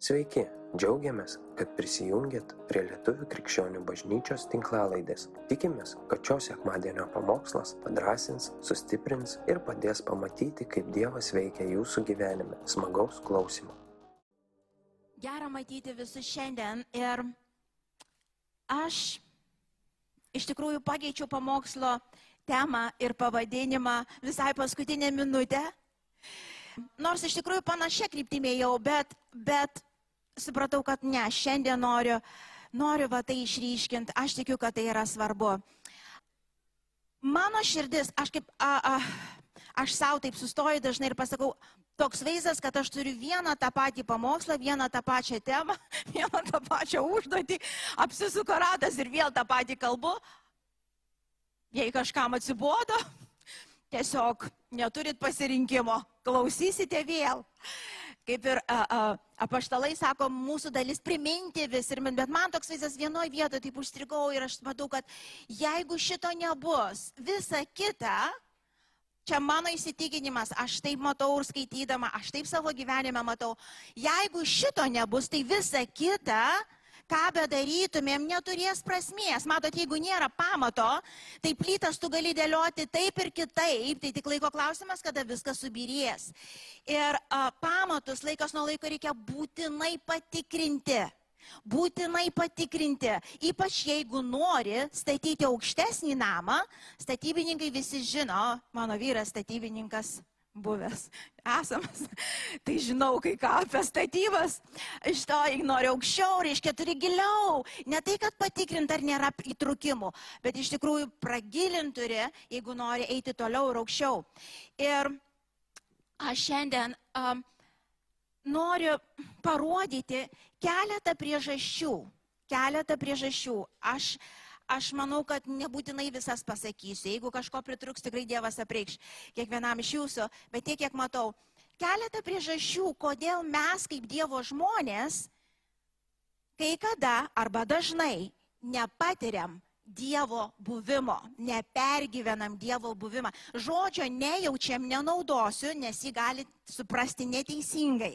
Sveiki, džiaugiamės, kad prisijungiat prie Lietuvų krikščionių bažnyčios tinklalaidės. Tikimės, kad šios sekmadienio pamokslas padrasins, sustiprins ir padės pamatyti, kaip Dievas veikia jūsų gyvenime. Smagaus klausimų. Gera matyti visus šiandien ir aš iš tikrųjų pakeičiau pamokslo temą ir pavadinimą visai paskutinę minutę. Nors iš tikrųjų panašia kryptimė jau, bet, bet supratau, kad ne, šiandien noriu, noriu va tai išryškinti, aš tikiu, kad tai yra svarbu. Mano širdis, aš kaip, a, a, aš savo taip sustoju dažnai ir pasakau, toks vaizdas, kad aš turiu vieną tą patį pamokslą, vieną tą pačią temą, vieną tą pačią užduotį, apsisuko ratas ir vėl tą patį kalbu. Jei kažkam atsibodo, tiesiog neturit pasirinkimo, klausysite vėl kaip ir a, a, apaštalai sako, mūsų dalis priminti vis, ir, bet man toks vaizdas vienoje vietoje taip užstrigau ir aš matau, kad jeigu šito nebus, visa kita, čia mano įsitikinimas, aš taip matau ir skaitydama, aš taip savo gyvenime matau, jeigu šito nebus, tai visa kita, ką bedarytumėm, neturės prasmės. Matot, jeigu nėra pamato, tai plytas tu gali dėlioti taip ir kitaip, tai tik laiko klausimas, kada viskas subirės. Ir a, pamatus laikas nuo laiko reikia būtinai patikrinti. Būtinai patikrinti, ypač jeigu nori statyti aukštesnį namą, statybininkai visi žino, mano vyras statybininkas buvęs, esamas, tai žinau kai ką apie statybas. Iš to noriu aukščiau, reiškia, turi giliau. Ne tai, kad patikrint, ar nėra įtrukimų, bet iš tikrųjų pragilint turi, jeigu nori eiti toliau ir aukščiau. Ir aš šiandien um, noriu parodyti keletą priežasčių. Keletą priežasčių. Aš aš manau, kad nebūtinai visas pasakysiu. Jeigu kažko pritruks, tikrai Dievas apreikš kiekvienam iš jūsų. Bet tiek, kiek matau, keletą priežasčių, kodėl mes kaip Dievo žmonės, kai kada arba dažnai nepatiriam Dievo buvimo, nepergyvenam Dievo buvimą. Žodžio nejaučiam, nenaudosiu, nes jį gali suprasti neteisingai.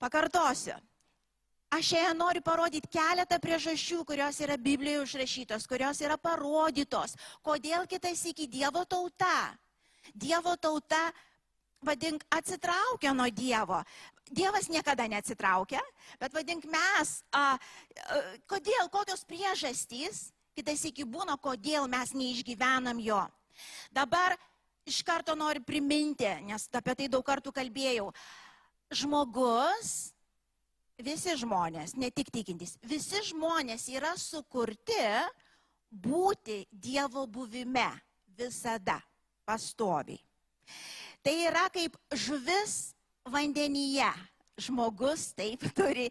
Pakartosiu. Aš šiandien noriu parodyti keletą priežasčių, kurios yra Biblijoje užrašytos, kurios yra parodytos, kodėl kitas iki Dievo tauta. Dievo tauta, vadink, atsitraukia nuo Dievo. Dievas niekada neatsitraukia, bet vadink mes, a, a, kodėl, kokios priežastys, kitas iki būna, kodėl mes neišgyvenam jo. Dabar iš karto noriu priminti, nes apie tai daug kartų kalbėjau. Žmogus visi žmonės, ne tik tikintys, visi žmonės yra sukurti būti Dievo buvime visada, pastoviai. Tai yra kaip žuvis vandenyje. Žmogus taip turi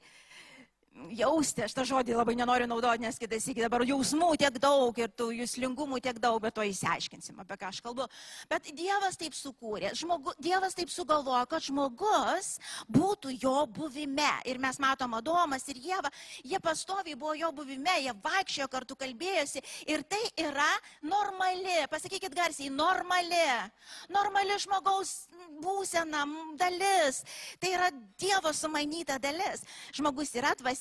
jausti, aš tą žodį labai nenoriu naudoti, nes kitas iki dabar jausmų tiek daug ir tų jūslingumų tiek daug, bet to įsiaiškinsim, apie ką aš kalbu. Bet Dievas taip sukūrė, žmogu, Dievas taip sugalvojo, kad žmogus būtų jo buvime. Ir mes matom Adomas ir Jėva, jie pastoviai buvo jo buvime, jie vaikščiojo kartu, kalbėjosi. Ir tai yra normali, pasakykit garsiai, normali, normali žmogaus būsena, dalis. Tai yra Dievo sumanyta dalis. Žmogus yra dvasia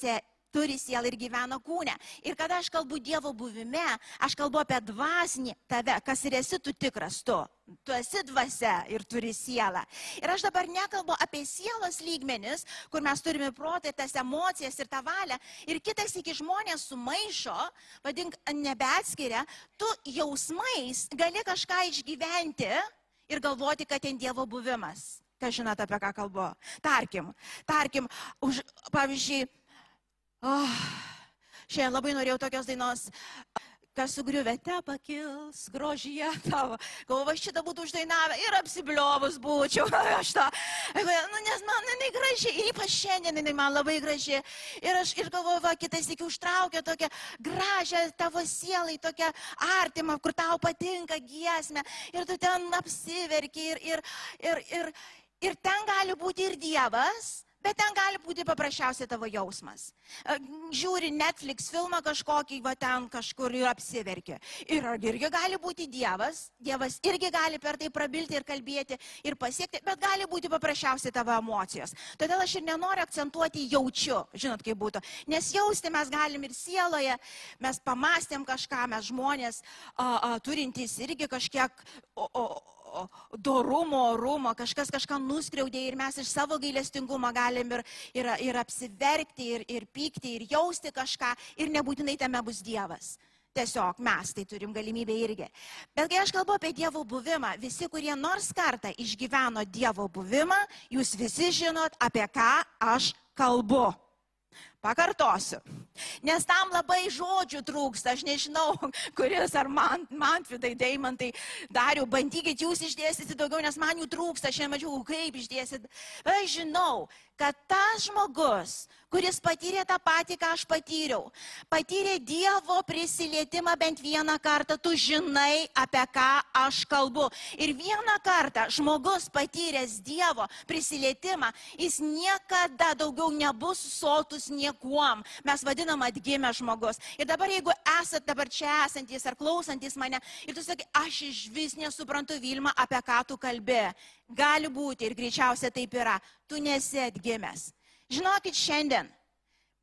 turi sielą ir gyvena kūne. Ir kada aš kalbu Dievo buvime, aš kalbu apie dvasinį tave, kas ir esi tu tikras tu. Tu esi dvasia ir turi sielą. Ir aš dabar nekalbu apie sielos lygmenis, kur mes turime protą ir tas emocijas ir tą valią. Ir kitas iki žmonės sumaišo, vadink, nebeatskiria, tu jausmais gali kažką išgyventi ir galvoti, kad ten Dievo buvimas. Ką žinot, apie ką kalbu? Tarkim, tarkim, už, pavyzdžiui, Oh, šiandien labai norėjau tokios dainos, kas sugriuvete pakils grožyje tavo. Galvoju, šitą būtų uždainavę ir apsibliovus būčiau. Aš tą, nu, nes man jinai graži, ir ypač šiandien jinai man labai graži. Ir aš ir galvoju, va, kitais iki užtraukia tokią gražią tavo sielai, tokią artimą, kur tau patinka giesmė. Ir tu ten apsiverki ir, ir, ir, ir, ir ten gali būti ir Dievas Bet ten gali būti paprasčiausiai tavo jausmas. E, Žiūri Netflix filmą kažkokį, va ten kažkur ir apsiverkia. Ir irgi gali būti Dievas, Dievas irgi gali per tai prabilti ir kalbėti ir pasiekti, bet gali būti paprasčiausiai tavo emocijos. Todėl aš ir nenoriu akcentuoti jaučiu, žinot kaip būtų. Nes jausti mes galim ir sieloje, mes pamastėm kažką, mes žmonės a, a, turintys irgi kažkiek... O, o, dorumo, orumo, kažkas kažką nuskriaudė ir mes iš savo gailestingumo galim ir, ir, ir apsiverkti, ir, ir pykti, ir jausti kažką, ir nebūtinai tame bus Dievas. Tiesiog mes tai turim galimybę irgi. Bet kai aš kalbu apie Dievo buvimą, visi, kurie nors kartą išgyveno Dievo buvimą, jūs visi žinot, apie ką aš kalbu. Pakartosiu. Nes tam labai žodžių trūksta. Aš nežinau, kuris ar man, Mantvidai, Deimantai, Dariu, bandykit jūs išdėstyti daugiau, nes man jų trūksta. Aš nemačiau, kaip išdėstyti. Aš žinau, kad tas žmogus, kuris patyrė tą patį, ką aš patyriau, patyrė Dievo prisilietimą bent vieną kartą, tu žinai, apie ką aš kalbu. Ir vieną kartą žmogus patyręs Dievo prisilietimą, jis niekada daugiau nebus sotus niekuom. Mes vadinam atgimę žmogus. Ir dabar jeigu esat dabar čia esantis ar klausantis mane ir tu sakai, aš iš vis nesuprantu Vilma, apie ką tu kalbė. Gali būti ir greičiausia taip yra. Tu nesi atgimęs. Žinokit, šiandien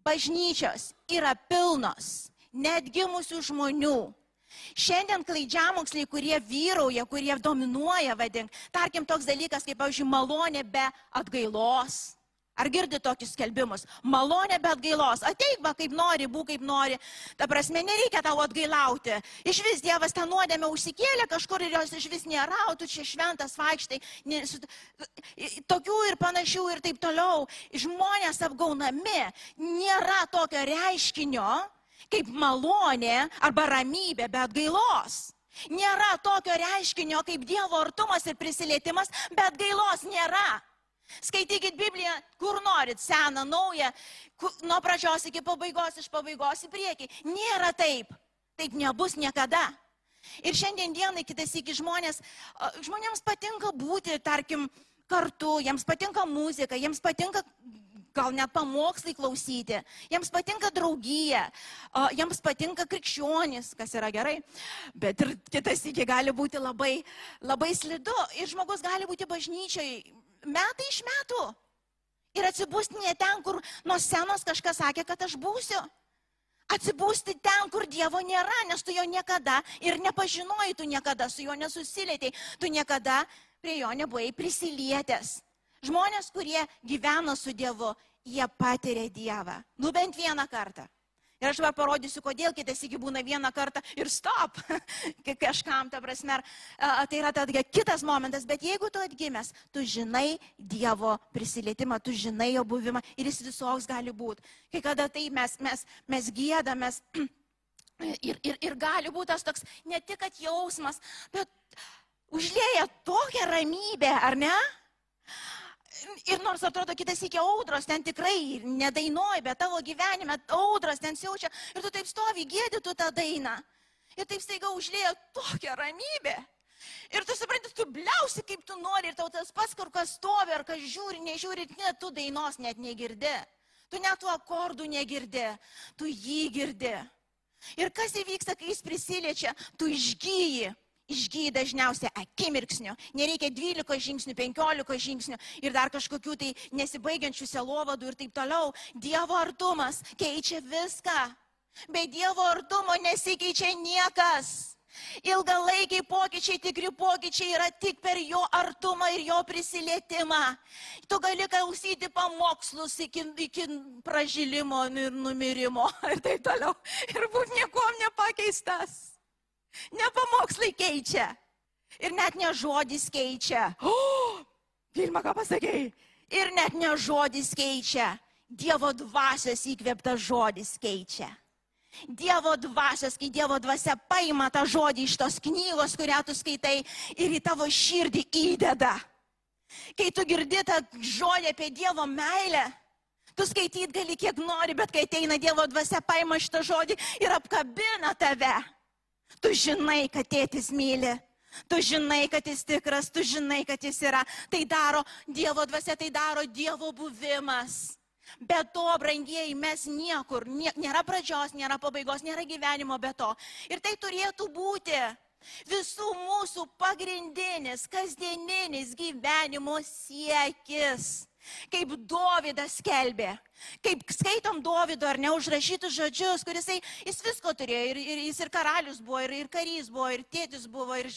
bažnyčios yra pilnos netgimusių žmonių. Šiandien klaidžiamoksliai, kurie vyrauja, kurie dominuoja, vadink, tarkim toks dalykas kaip, pavyzdžiui, malonė be atgailos Ar girdi tokius skelbimus? Malonė be atgailos. Ateik, va, kaip nori, būk kaip nori. Ta prasme, nereikia tau atgailauti. Iš vis Dievas tą nuodėmę užsikėlė kažkur ir jos iš vis nėra, o tu čia šventas vaikštai. Tokių ir panašių ir taip toliau. Žmonės apgaunami. Nėra tokio reiškinio kaip malonė arba ramybė be atgailos. Nėra tokio reiškinio kaip Dievo artumas ir prisilietimas, bet gailos nėra. Skaitykit Bibliją, kur norit, seną, naują, nuo pradžios iki pabaigos, iš pabaigos į priekį. Nėra taip. Taip nebus niekada. Ir šiandien dienai kitas iki žmonės, žmonėms patinka būti, tarkim, kartu, jiems patinka muzika, jiems patinka gal net pamokslai klausyti, jiems patinka draugija, jiems patinka krikščionis, kas yra gerai, bet ir kitas iki gali būti labai, labai slidu ir žmogus gali būti bažnyčiai metai iš metų. Ir atsibūsti ne ten, kur nuo senos kažkas sakė, kad aš būsiu. Atsibūsti ten, kur Dievo nėra, nes tu jo niekada ir nepažinojai, tu niekada su juo nesusilėtėjai, tu niekada prie jo nebuvai prisilietęs. Žmonės, kurie gyvena su Dievu, jie patiria Dievą. Nu bent vieną kartą. Ir aš va parodysiu, kodėl kitas iki būna vieną kartą ir stop. Kažkam, ta prasme, ar, tai yra tada kitas momentas, bet jeigu tu atgimęs, tu žinai Dievo prisilietimą, tu žinai jo buvimą ir jis visoks gali būti. Kai kada tai mes, mes, mes gėdamės ir, ir, ir gali būti tas toks ne tik jausmas, bet užlėja tokią ramybę, ar ne? Ir nors atrodo kitas iki audros, ten tikrai nedainuoji, bet tavo gyvenime audros ten siaučia ir tu taip stovi, gėdi tu tą dainą. Ir taip staiga užlėjo tokią ramybę. Ir tu supranti, tu bliausi kaip tu nori ir tau tas pats, kur kas stovi, ar kas žiūri, nežiūri, net tu dainos net negirdi. Tu net tų akordų negirdi, tu jį girdi. Ir kas įvyksta, kai jis prisiliečia, tu išgyji išgyji dažniausiai akimirksniu. Nereikia 12 žingsnių, 15 žingsnių ir dar kažkokių tai nesibaigiančių selovadų ir taip toliau. Dievo artumas keičia viską. Be Dievo artumo nesikeičia niekas. Ilgalaikiai pokyčiai, tikri pokyčiai yra tik per jo artumą ir jo prisilietimą. Tu gali klausyti pamokslus iki, iki pražilimo ir numirimo ir taip toliau. Ir būti niekom nepakeistas. Ne pamokslai keičia. Ir net ne žodis keičia. O, Vilma, ką pasakėjai? Ir net ne žodis keičia. Dievo dvasios įkvėptas žodis keičia. Dievo dvasios, kai Dievo dvasia paima tą žodį iš tos knygos, kurią tu skaitai ir į tavo širdį įdeda. Kai tu girdi tą žodį apie Dievo meilę, tu skaityt gali kiek nori, bet kai ateina Dievo dvasia, paima šitą žodį ir apkabina tave. Tu žinai, kad tėtis myli. Tu žinai, kad jis tikras, tu žinai, kad jis yra. Tai daro Dievo dvasia, tai daro Dievo buvimas. Be to, brangieji, mes niekur, nie, nėra pradžios, nėra pabaigos, nėra gyvenimo be to. Ir tai turėtų būti visų mūsų pagrindinis, kasdieninis gyvenimo siekis. Kaip Dovydas skelbė, kaip skaitom Dovydo ar neužrašytus žodžius, kuris jis visko turėjo, ir, ir jis ir karalius buvo, ir, ir karys buvo, ir tėtis buvo, ir,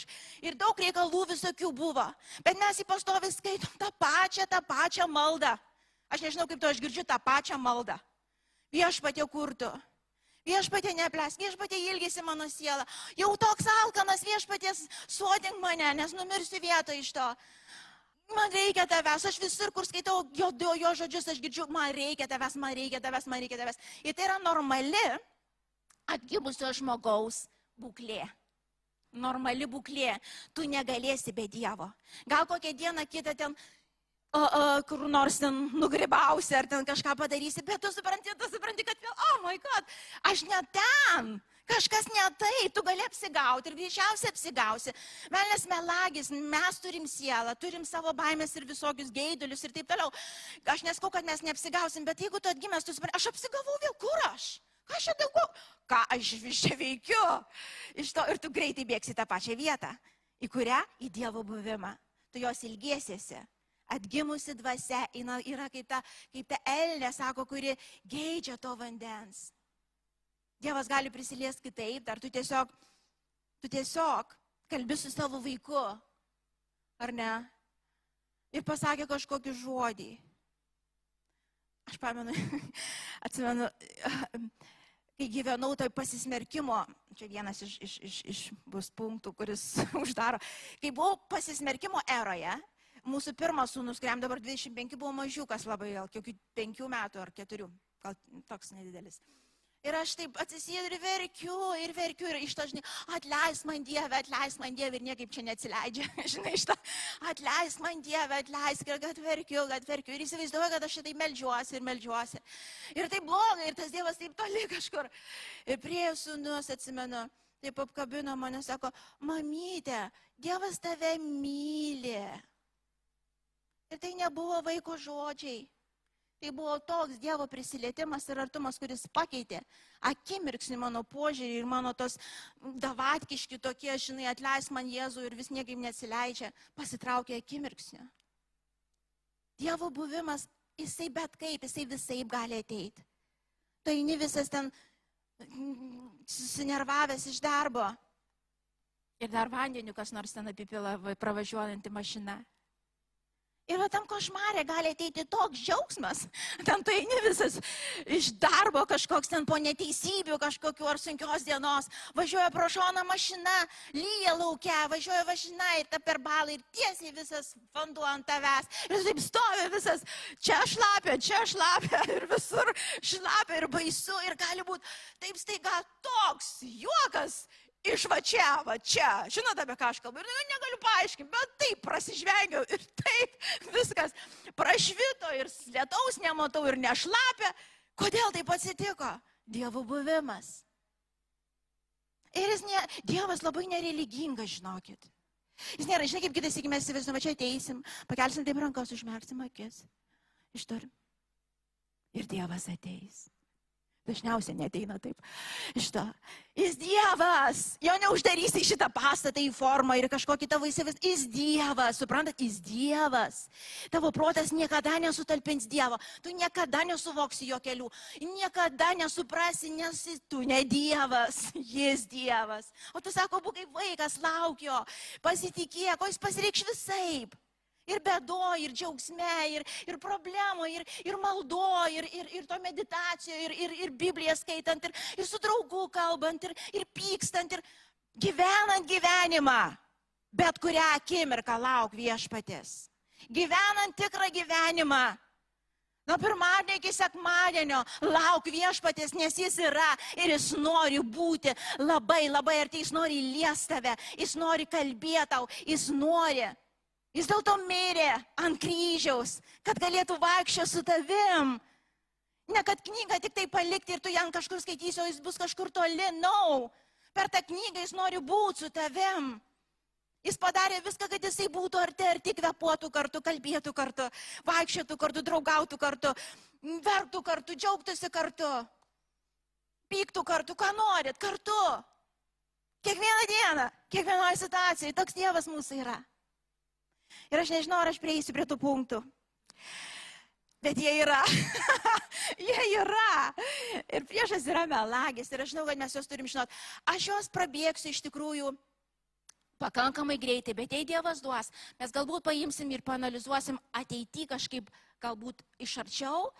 ir daug reikalų visokių buvo. Bet mes į pastovį skaitom tą pačią, tą pačią maldą. Aš nežinau, kaip to aš girdžiu tą pačią maldą. Viešpatė kurtų. Viešpatė neples, viešpatė ilgisi mano sielą. Jau toks alkanas viešpatės suodink mane, nes numirsiu vietoj iš to. Man reikia tavęs, aš visur, kur skaitau jo, jo, jo žodžius, aš girdžiu, man reikia tavęs, man reikia tavęs, man reikia tavęs. Ir tai yra normali atgimusio žmogaus būklė. Normali būklė. Tu negalėsi be Dievo. Gal kokią dieną kitą ten o, o, kur nors ten nugribausi ar ten kažką padarysi, bet tu supranti, tu supranti, kad vėl, oh my god, aš ne ten. Kažkas ne tai, tu gali apsigauti ir greičiausiai apsigausi. Velnės melagis, mes turim sielą, turim savo baimės ir visokius geidulius ir taip toliau. Aš neskau, kad mes neapsigausim, bet jeigu tu atgimęs, tu supranti, aš apsigavau vėl, kur aš? Ką aš čia daugiau? Ką aš vis čia veikiu? Iš to ir tu greitai bėgsi tą pačią vietą, į kurią? Į Dievo buvimą. Tu jos ilgėsiesi atgimusi dvasia yra kaip ta, kaip ta elnė, sako, kuri geidžia to vandens. Dievas gali prisiliesti kitaip, ar tu tiesiog, tu tiesiog kalbi su savo vaiku, ar ne? Ir pasakė kažkokį žodį. Aš pamenu, atsimenu, kai gyvenau toj pasismerkimo, čia vienas iš, iš, iš, iš bus punktų, kuris uždaro, kai buvau pasismerkimo eroje, mūsų pirmas sūnus, kuriam dabar 25 buvo mažiukas labai, gal kokių 5 metų ar 4, gal toks nedidelis. Ir aš taip atsisėdu ir verkiu, ir verkiu, ir iš to, žinai, atleis man Dievę, atleis man Dievę, ir niekaip čia neatsileidžia, žinai, iš to, atleis man Dievę, atleis, ir kad verkiu, kad verkiu, ir įsivaizduoju, kad aš šitai melžiuosi ir melžiuosi. Ir tai blogai, ir tas Dievas taip toli kažkur. Ir prie sūnus atsimenu, taip apkabino mane, sako, mamytė, Dievas tave myli. Ir tai nebuvo vaiko žodžiai. Tai buvo toks Dievo prisilietimas ir artumas, kuris pakeitė akimirksnį mano požiūrį ir mano tos davatkiški tokie, žinai, atleis man Jėzų ir vis niekaip nesileidžia, pasitraukė akimirksnį. Dievo buvimas, jisai bet kaip, jisai visai gali ateiti. Tai eini visas ten susinervavęs iš darbo. Ir dar vandeniu kas nors ten apipila pravažiuojanti mašina. Ir va tam košmarė gali ateiti toks džiaugsmas. Ten tu eini visas iš darbo kažkoks ten po neteisybių kažkokiu ar sunkios dienos. Važiuoja pro šoną mašina, lyja laukia, važiuoja mašina ir ta per balą ir tiesiai visas vanduo ant tavęs. Ir taip stovi visas, čia šlapia, čia šlapia ir visur šlapia ir baisu ir gali būti taip staiga toks juokas iš va čia, va žinote, apie ką aš kalbu, ir nu, negaliu paaiškinti, bet taip prasižvengiau ir taip viskas prašvito ir lietaus nematau ir nešlapia. Kodėl taip atsitiko? Dievo buvimas. Ir jis ne, Dievas labai nereligingas, žinokit. Jis nėra, žinai, kaip kitas, sakykime, mes įsivaizduojame, čia ateisim, pakelsim taip rankas, užmerksim akis. Išturim. Ir Dievas ateis. Dažniausiai neteina taip. Šitą. Jis Dievas. Jo neuždarysi šitą pastatą į formą ir kažkokį tavo įsivaizduojimą. Jis Dievas. Suprantat, jis Dievas. Tavo protas niekada nesutalpins Dievo. Tu niekada nesuvoksi jo kelių. Niekada nesuprasi, nes tu ne Dievas. Jis Dievas. O tu sako, būk kaip vaikas, laukio. Pasitikėk, o jis pasireikš visaip ir bedo, ir džiaugsme, ir, ir problemų, ir, ir maldo, ir, ir, ir to meditacijoje, ir, ir, ir Bibliją skaitant, ir, ir su draugu kalbant, ir, ir pykstant, ir gyvenant gyvenimą. Bet kurią akimirką lauk viešpatės. Gyvenant tikrą gyvenimą. Nuo pirmadienio iki sekmadienio lauk viešpatės, nes jis yra ir jis nori būti labai, labai arti, jis nori liesti tave, jis nori kalbėti tau, jis nori Jis dėl to mirė ant kryžiaus, kad galėtų vaikščioti su tavim. Ne kad knygą tik tai palikti ir tu ją kažkur skaitysi, o jis bus kažkur toli. No. Per tą knygą jis nori būti su tavim. Jis padarė viską, kad jisai būtų arti, arti kvepuotų kartu, kalbėtų kartu, vaikščiotų kartu, draugautų kartu, verktų kartu, džiaugtųsi kartu, pyktų kartu, ką norit, kartu. Kiekvieną dieną, kiekvienoje situacijoje toks Dievas mūsų yra. Ir aš nežinau, ar aš prieisiu prie tų punktų. Bet jie yra. jie yra. Ir priešas yra melagis. Ir aš žinau, kad mes juos turim žinot. Aš juos prabėgsiu iš tikrųjų pakankamai greitai, bet jei Dievas duos, mes galbūt paimsim ir panalizuosim ateitį kažkaip galbūt iš arčiau.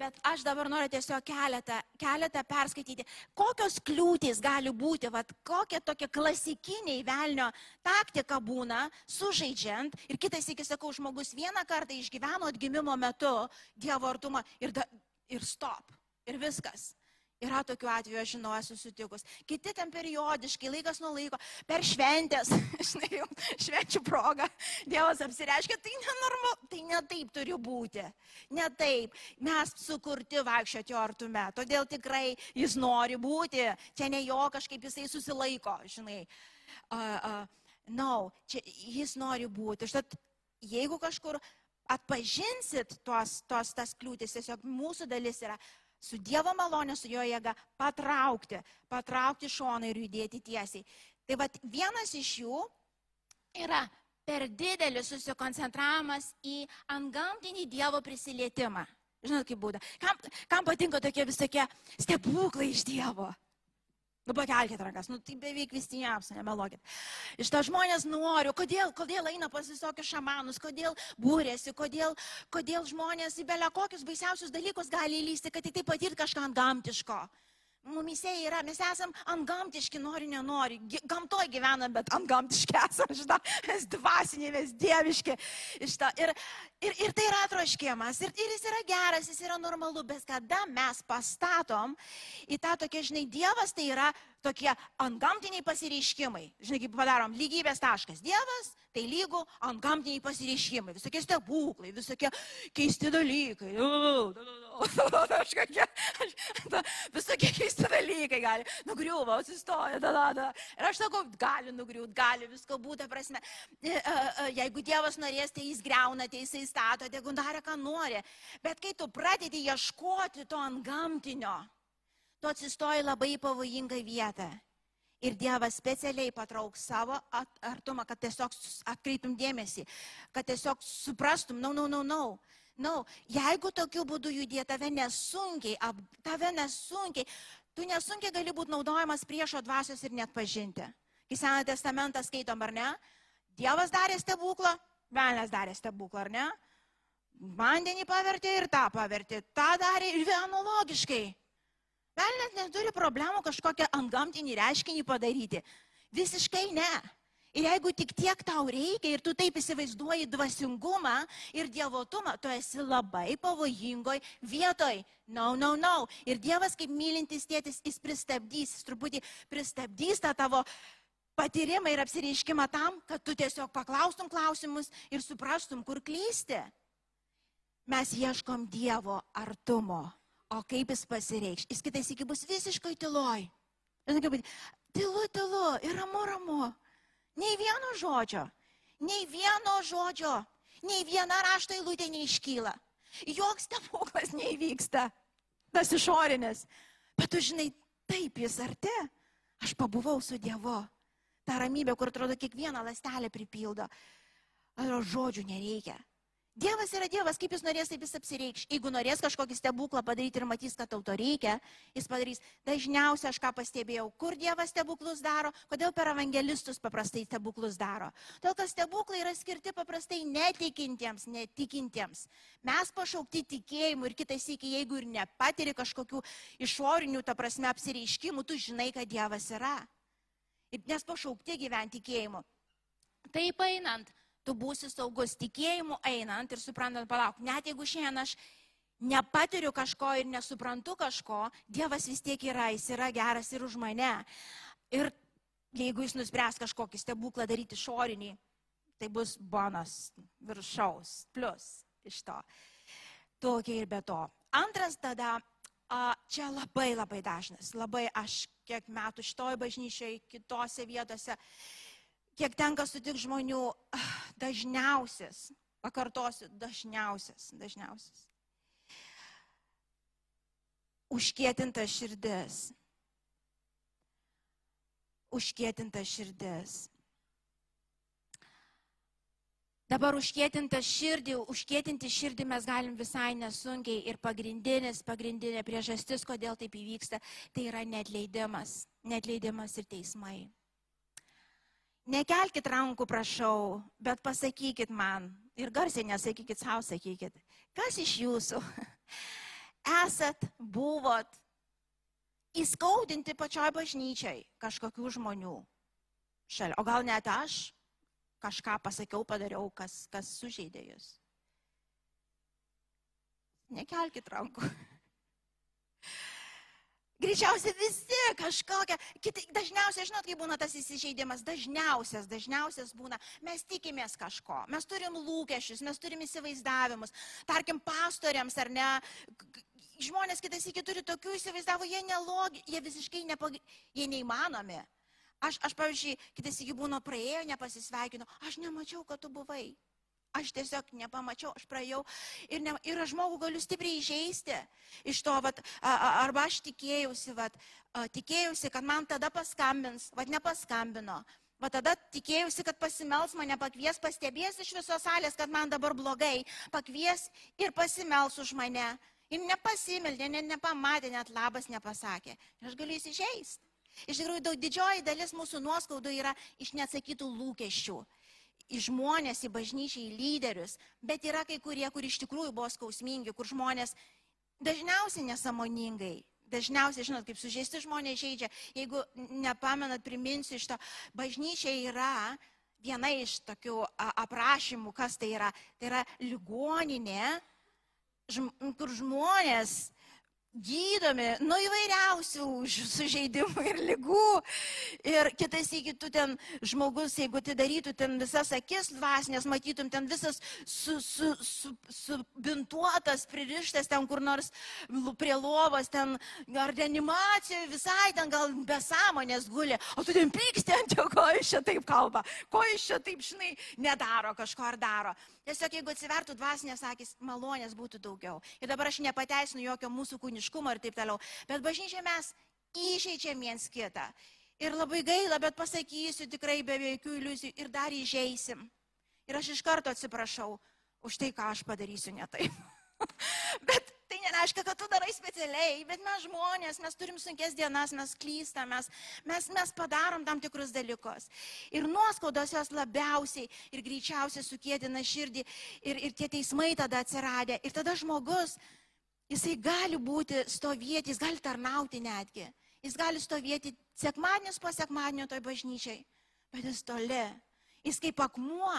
Bet aš dabar noriu tiesiog keletą, keletą perskaityti, kokios kliūtys gali būti, vat, kokia tokia klasikiniai velnio taktika būna, sužaidžiant. Ir kitas iki sakau, žmogus vieną kartą išgyveno atgimimo metu Dievo artumą ir, da, ir stop. Ir viskas. Yra tokių atvejų, aš žinau, esu sutikus. Kiti ten periodiškai, laikas nuo laiko, per šventės, žinai, švenčių progą, Dievas apsireiškia, tai nenormalu, tai ne taip turi būti. Ne taip. Mes sukurti vaikščioti artume, todėl tikrai jis nori būti. Čia ne jo kažkaip jisai susilaiko, žinai. Uh, uh, no, čia jis nori būti. Štat, jeigu kažkur atpažinsit tos, tos tas kliūtis, tiesiog mūsų dalis yra su Dievo malonė, su jo jėga patraukti, patraukti šoną ir judėti tiesiai. Tai vad vienas iš jų yra per didelis susikoncentravimas į antgamtinį Dievo prisilietimą. Žinot, kaip būda. Kam, kam patinka tokie visokie stebuklai iš Dievo? Nu, pakelkite rankas, nu, tai beveik visiems, nemelokit. Iš to žmonės nori, kodėl, kodėl eina pas visokius šamanus, kodėl būrėsi, kodėl, kodėl žmonės į belę kokius baisiausius dalykus gali įlysti, kad tik tai patirti kažką gamtiško. Mumise yra, mes esam antgamtiški, nori, nenori. Gamtoje gyvename, bet antgamtiški esame, žinai, mes dvasiniai, mes dieviški. Šitą. Ir, ir, ir tai yra troškimas, ir, ir jis yra geras, jis yra normalu, bet kada mes pastatom į tą tokia, žinai, Dievas tai yra tokie antgamtiniai pasireiškimai. Žinai, kaip padarom, lygybės taškas. Dievas tai lygu antgamtiniai pasireiškimai, visokie stebuklai, visokie keisti dalykai. Visokie keisti dalykai gali. Nugriuvo, atsistoja, da, da, da. Ir aš sakau, gali nugriūti, gali visko būti, prasme. E, e, e, jeigu Dievas norės, tai jis greuna, tai jisai stato, tegu darė, ką nori. Bet kai tu pradedi ieškoti to antgamtinio, tu atsistoji labai pavojingą vietą. Ir Dievas specialiai patrauks savo artumą, kad tiesiog atkreiptum dėmesį, kad tiesiog suprastum, na, no, na, no, na, no, na. No, jeigu tokiu būdu judė tave nesunkiai, ap, tave nesunkiai, tu nesunkiai gali būti naudojamas priešo dvasios ir net pažinti. Kai Seną testamentą skaitom, ar ne? Dievas darė stebuklą, Velnas darė stebuklą, ar ne? Vandenį pavertė ir tą pavertė. Ta darė ir analogiškai. Velnet neturi problemų kažkokią antgamtinį reiškinį padaryti. Visiškai ne. Ir jeigu tik tiek tau reikia ir tu taip įsivaizduoji dvasingumą ir dievotumą, tu esi labai pavojingoj vietoj. No, no, no. Ir Dievas kaip mylintis tėtis, jis pristabdys, jis truputį pristabdys tą tavo patyrimą ir apsireiškimą tam, kad tu tiesiog paklaustum klausimus ir suprastum, kur klysti. Mes ieškom Dievo artumo. O kaip jis pasireikš? Jis kitais iki bus visiškai tyloj. Tylu, tylu ir ramu, ramu. Nei vieno žodžio, nei vieno žodžio, nei viena rašto eilutė neiškyla. Joks stebuklas neįvyksta. Tas išorinis. Bet tu žinai, taip jis arti. Aš pabuvau su Dievu. Ta ramybė, kur atrodo kiekvieną lastelę pripildo. Ar žodžių nereikia. Dievas yra Dievas, kaip jis norės, taip jis apsireikš. Jeigu norės kažkokį stebuklą padaryti ir matys, kad tau to reikia, jis padarys. Dažniausiai aš ką pastebėjau, kur Dievas stebuklus daro, kodėl per evangelistus paprastai stebuklus daro. Todėl, kad stebuklai yra skirti paprastai netikintiems, netikintiems. Mes pašaukti tikėjimu ir kitais iki, jeigu ir nepatiri kažkokių išorinių, ta prasme, apsireiškimų, tu žinai, kad Dievas yra. Ir nes pašaukti gyventi tikėjimu. Taip einant, tu būsi saugus tikėjimu einant ir suprantant, palauk, net jeigu šiandien aš nepatiriu kažko ir nesuprantu kažko, Dievas vis tiek yra, jis yra geras ir už mane. Ir jeigu jis nuspręs kažkokį stebuklą daryti šorinį, tai bus bonus viršaus, plus iš to. Tokia ir be to. Antras tada, čia labai labai dažnas, labai aš kiek metų šitoj bažnyčiai, kitose vietose kiek tenka sutikti žmonių, ah, dažniausias, pakartosiu, dažniausias, dažniausias. Užkietinta širdis. Užkietinta širdis. Dabar užkėtinti širdį, užkėtinti širdį mes galim visai nesunkiai ir pagrindinis, pagrindinė priežastis, kodėl taip įvyksta, tai yra netleidimas, netleidimas ir teismai. Nekelkite rankų, prašau, bet pasakykit man ir garsiai nesakykit savo, sakykit, kas iš jūsų esat, buvot įskaudinti pačioj bažnyčiai kažkokių žmonių šalia, o gal net aš kažką pasakiau, padariau, kas, kas sužeidė jūs. Nekelkit rankų. Greičiausiai visi kažkokia, kiti, dažniausiai, žinot, kai būna tas įsižeidimas, dažniausias, dažniausias būna, mes tikimės kažko, mes turim lūkesčius, mes turim įsivaizdavimus, tarkim, pastoriams ar ne, žmonės kitas iki turi tokių įsivaizdavimų, jie nelogi, jie visiškai nepag... jie neįmanomi. Aš, aš pavyzdžiui, kitas iki būno praėjo, nepasisveikino, aš nemačiau, kad tu buvai. Aš tiesiog nepamačiau, aš praėjau ir, ne, ir aš žmogų galiu stipriai įžeisti iš to, vat, a, a, arba aš tikėjausi, vat, a, tikėjausi, kad man tada paskambins, vat nepaskambino. Va tada tikėjausi, kad pasimels mane, pakvies, pastebės iš visos salės, kad man dabar blogai, pakvies ir pasimels už mane. Ir nepasimeldė, net nepamatė, net labas nepasakė. Ir aš galiu įsižeisti. Iš tikrųjų, daug didžioji dalis mūsų nuoskaudų yra iš neatsakytų lūkesčių. Į žmonės, į bažnyčią, į lyderius. Bet yra kai kurie, kur iš tikrųjų buvo skausmingi, kur žmonės dažniausiai nesamoningai. Dažniausiai, žinot, kaip sužeisti žmonės žaidžia. Jeigu nepamenat, priminsiu iš to, bažnyčia yra viena iš tokių aprašymų, kas tai yra. Tai yra ligoninė, kur žmonės gydomi nuo įvairiausių sužeidimų ir lygų. Ir kitais iki tu ten žmogus, jeigu atidarytų ten visas akis dvasinės, matytum ten visas subintuotas, su, su pririštas ten kur nors prie lovos, ten ar reanimacijoje visai ten gal be sąmonės guli, o tu ten pyksti ant jo, ko iš čia taip kalba, ko iš čia taip, žinai, nedaro kažko ar daro. Tiesiog jeigu atsivertų dvasinės akis, malonės būtų daugiau. Ir dabar aš nepateisinu jokio mūsų kūniškumo ir taip toliau. Bet bažnyčia mes įžeidžiam viens kitą. Ir labai gaila, bet pasakysiu tikrai be jokių iliuzijų ir dar įžeisim. Ir aš iš karto atsiprašau už tai, ką aš padarysiu ne taip. bet tai nereiškia, kad tu darai specialiai, bet mes žmonės, mes turim sunkes dienas, mes klystam, mes, mes, mes padarom tam tikrus dalykus. Ir nuoskaudos jos labiausiai ir greičiausiai sukėdina širdį ir, ir tie teismai tada atsiradė. Ir tada žmogus, jisai gali būti stovėti, jis gali tarnauti netgi. Jis gali stovėti sekmadienis po sekmadienio toj bažnyčiai, bet jis toli. Jis kaip akmuo,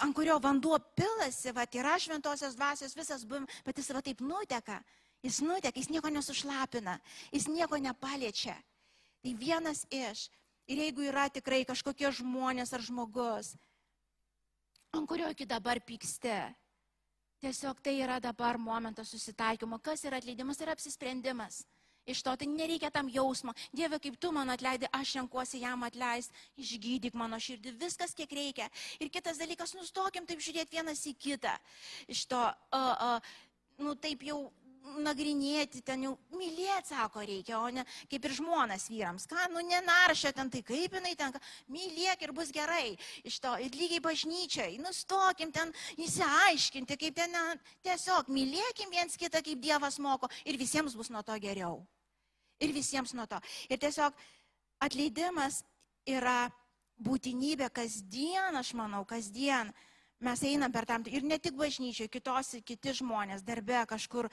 ant kurio vanduo pilasi, va, yra šventosios dvasios visas bum, bet jis va taip nuteka. Jis nuteka, jis nieko nesušlapina, jis nieko nepaliečia. Tai vienas iš. Ir jeigu yra tikrai kažkokie žmonės ar žmogus, ant kurio iki dabar pyksti, tiesiog tai yra dabar momentas susitaikymo. Kas yra atleidimas? Tai yra apsisprendimas iš to, tai nereikia tam jausmo. Dieve, kaip tu man atleidai, aš renkuosi jam atleisti, išgydyk mano širdį, viskas kiek reikia. Ir kitas dalykas, nustokim taip žiūrėti vienas į kitą. Iš to, uh, uh, nu taip jau nagrinėti, ten jau mylėti, sako, reikia, o ne kaip ir žmonas vyrams. Ką, nu nenaršia ten, tai kaip jinai ten, mylėk ir bus gerai. Iš to, ir lygiai bažnyčiai, nustokim ten įsiaiškinti, kaip ten, tiesiog mylėkim viens kitą, kaip Dievas moko ir visiems bus nuo to geriau ir visiems nuo to. Ir tiesiog atleidimas yra būtinybė kasdien, aš manau, kasdien mes einam per tam, ir ne tik bažnyčioje, kitos, kiti žmonės, darbe kažkur,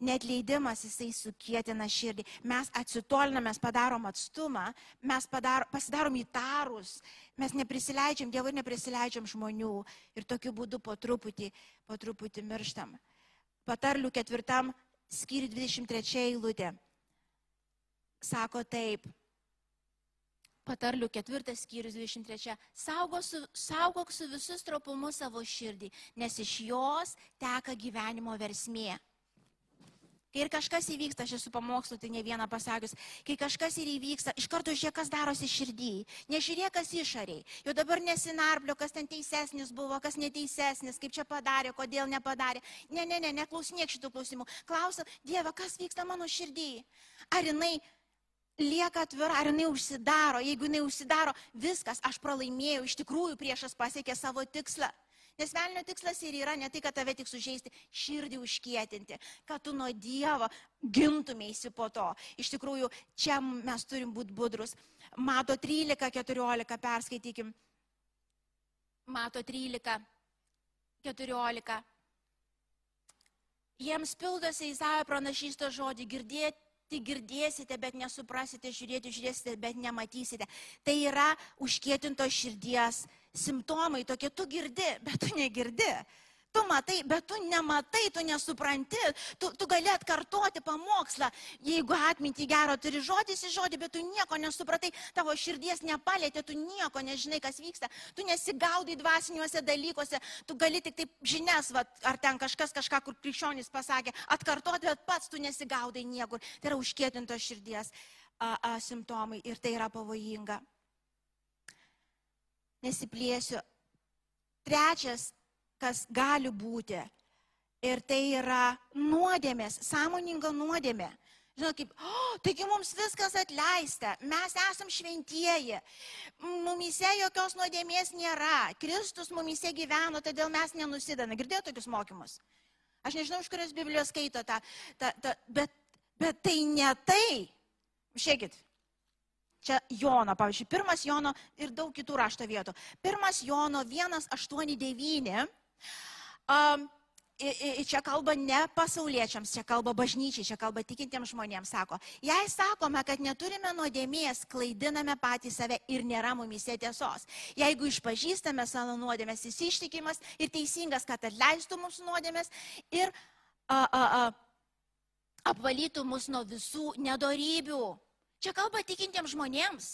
netleidimas jisai sukėtina širdį. Mes atsitolinam, mes padarom atstumą, mes padar, pasidarom įtarus, mes neprisileidžiam Dievo ir neprisileidžiam žmonių ir tokiu būdu po truputį, po truputį mirštam. Patarlių ketvirtam skyriui 23 eilutė sako taip. Patarlių ketvirtas skyrius 23. Saugok su, saugok su visus tropumu savo širdį, nes iš jos teka gyvenimo versmė. Ir kažkas įvyksta, aš esu pamokslu, tai ne vieną pasakius, kai kažkas ir įvyksta, iš karto žiūrėk, kas darosi širdį. Nežiūrėk, kas išoriai. Jau dabar nesinarplio, kas ten teisesnis buvo, kas neteisesnis, kaip čia padarė, kodėl nepadarė. Ne, ne, ne, neklausinėk šitų klausimų. Klausia, Dieve, kas vyksta mano širdį. Ar jinai lieka atvira, ar jinai užsidaro. Jeigu jinai užsidaro, viskas, aš pralaimėjau, iš tikrųjų priešas pasiekė savo tikslą. Nes velnio tikslas ir yra ne tai, kad tave tik sužeisti, širdį užkietinti, kad tu nuo Dievo gintumėsi po to. Iš tikrųjų, čia mes turim būti budrus. Mato 13-14 perskaitykim. Mato 13-14. Jiems pildosi Izaijo pranašysto žodį girdėti tai girdėsite, bet nesuprasite, žiūrėti, žiūrėsite, bet nematysite. Tai yra užkėtintos širdies simptomai tokie, tu girdi, bet tu negirdi. Tu matai, bet tu nematai, tu nesupranti, tu, tu gali atkartoti pamokslą, jeigu atmintį gero turi žodis į žodį, bet tu nieko nesupratai, tavo širdies nepalėtė, tu nieko nežinai, kas vyksta, tu nesigaudai dvasiniuose dalykuose, tu gali tik taip žinias, va, ar ten kažkas kažką, kur krikščionis pasakė, atkartoti, bet pats tu nesigaudai niekur. Tai yra užkėtintos širdies a, a, simptomai ir tai yra pavojinga. Nesiplėsiu. Trečias kas gali būti. Ir tai yra nuodėmės, sąmoninga nuodėmė. Žinot, kaip, oh, taigi mums viskas atleista, mes esam šventieji, mumise jokios nuodėmės nėra, Kristus mumise gyveno, todėl mes nenusidame. Girdėjote tokius mokymus? Aš nežinau, iš kurios Biblijos skaito tą, tą, tą bet, bet tai ne tai. Žiūrėkit, čia Jono, pavyzdžiui, pirmas Jono ir daug kitų rašto vietų. Pirmas Jono 189 Um, čia kalba ne pasauliečiams, čia kalba bažnyčiai, čia kalba tikintiems žmonėms, sako, jei sakome, kad neturime nuodėmės, klaidiname patį save ir nėra mumise tiesos. Jeigu išpažįstame savo nuodėmės, jis ištikimas ir teisingas, kad atleistų mūsų nuodėmės ir a, a, a, apvalytų mus nuo visų nedorybių. Čia kalba tikintiems žmonėms.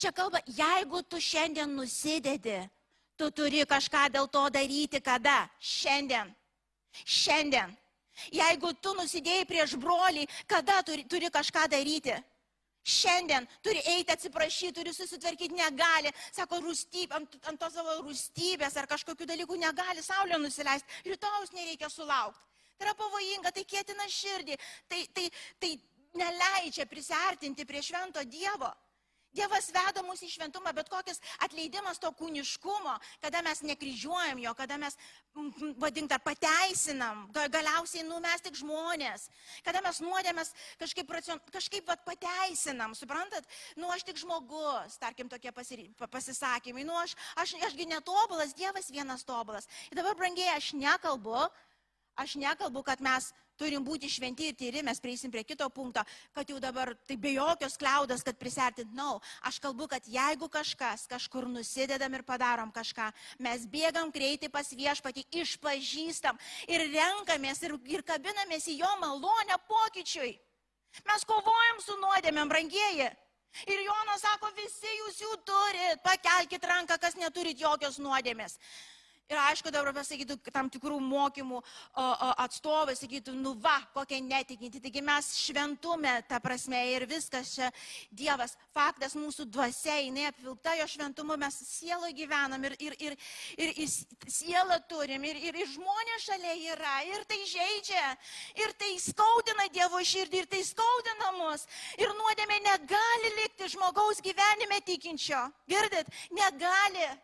Čia kalba, jeigu tu šiandien nusidedi, Tu turi kažką dėl to daryti kada? Šiandien. Šiandien. Jeigu tu nusidėjai prieš brolį, kada turi, turi kažką daryti? Šiandien turi eiti atsiprašyti, turi susitvarkyti, negali, sako, rūstybė, ant, ant to savo rūstybės ar kažkokių dalykų negali saulė nusileisti, rytojus nereikia sulaukti. Tai yra pavojinga, tai kėtina širdį, tai, tai, tai neleidžia prisartinti prie švento Dievo. Dievas veda mus į šventumą, bet kokis atleidimas to kūniškumo, kada mes nekryžiuojam jo, kada mes, vadink, ar pateisinam, galiausiai, nu, mes tik žmonės, kada mes nuodėmės kažkaip, kažkaip vat, pateisinam, suprantat, nu, aš tik žmogus, tarkim, tokie pasisakymai, nu, aš, aš, ašgi netobulas, Dievas vienas tobulas. Ir dabar, brangiai, aš nekalbu, aš nekalbu, kad mes turim būti šventi ir tyri, mes prieisim prie kito punkto, kad jau dabar tai be jokios kliaudas, kad prisertint, na, no. aš kalbu, kad jeigu kažkas kažkur nusidedam ir padarom kažką, mes bėgam greitai pas viešpatį, išpažįstam ir renkamės ir, ir kabinamės į jo malonę pokyčiui. Mes kovojam su nuodėmėm, brangieji. Ir Jonas sako, visi jūs jų turit, pakelkite ranką, kas neturit jokios nuodėmės. Ir aišku, dabar pasakytų tam tikrų mokymų atstovai, sakytų, nu va, kokie netikinti. Taigi mes šventume, ta prasme, ir viskas čia Dievas. Faktas, mūsų dvasia, jinai apvilkta jo šventumu, mes sielo gyvenam ir, ir, ir, ir, ir sielą turim, ir, ir, ir žmonės šalia yra, ir tai žaidžia, ir tai skaudina Dievo širdį, ir tai skaudina mus. Ir nuodėmė negali likti žmogaus gyvenime tikinčio. Girdit, negali.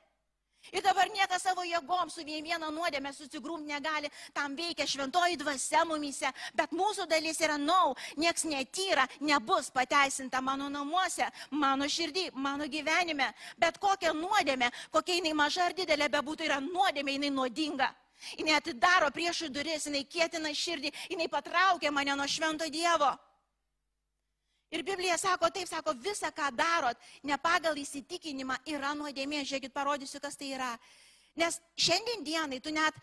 Ir dabar niekas savo jėgom su viena nuodėmė susigrūmti negali, tam veikia šventoji dvasia mumise, bet mūsų dalis yra nau, nieks netyra, nebus pateisinta mano namuose, mano širdį, mano gyvenime. Bet kokia nuodėmė, kokia jinai maža ar didelė bebūtų, yra nuodėmė, jinai nuodinga. Jinai atidaro priešų duris, jinai kėtina širdį, jinai patraukia mane nuo švento Dievo. Ir Biblija sako taip, sako, visa, ką darot, ne pagal įsitikinimą yra nuodėmė. Žiūrėkit, parodysiu, kas tai yra. Nes šiandien dienai tu net,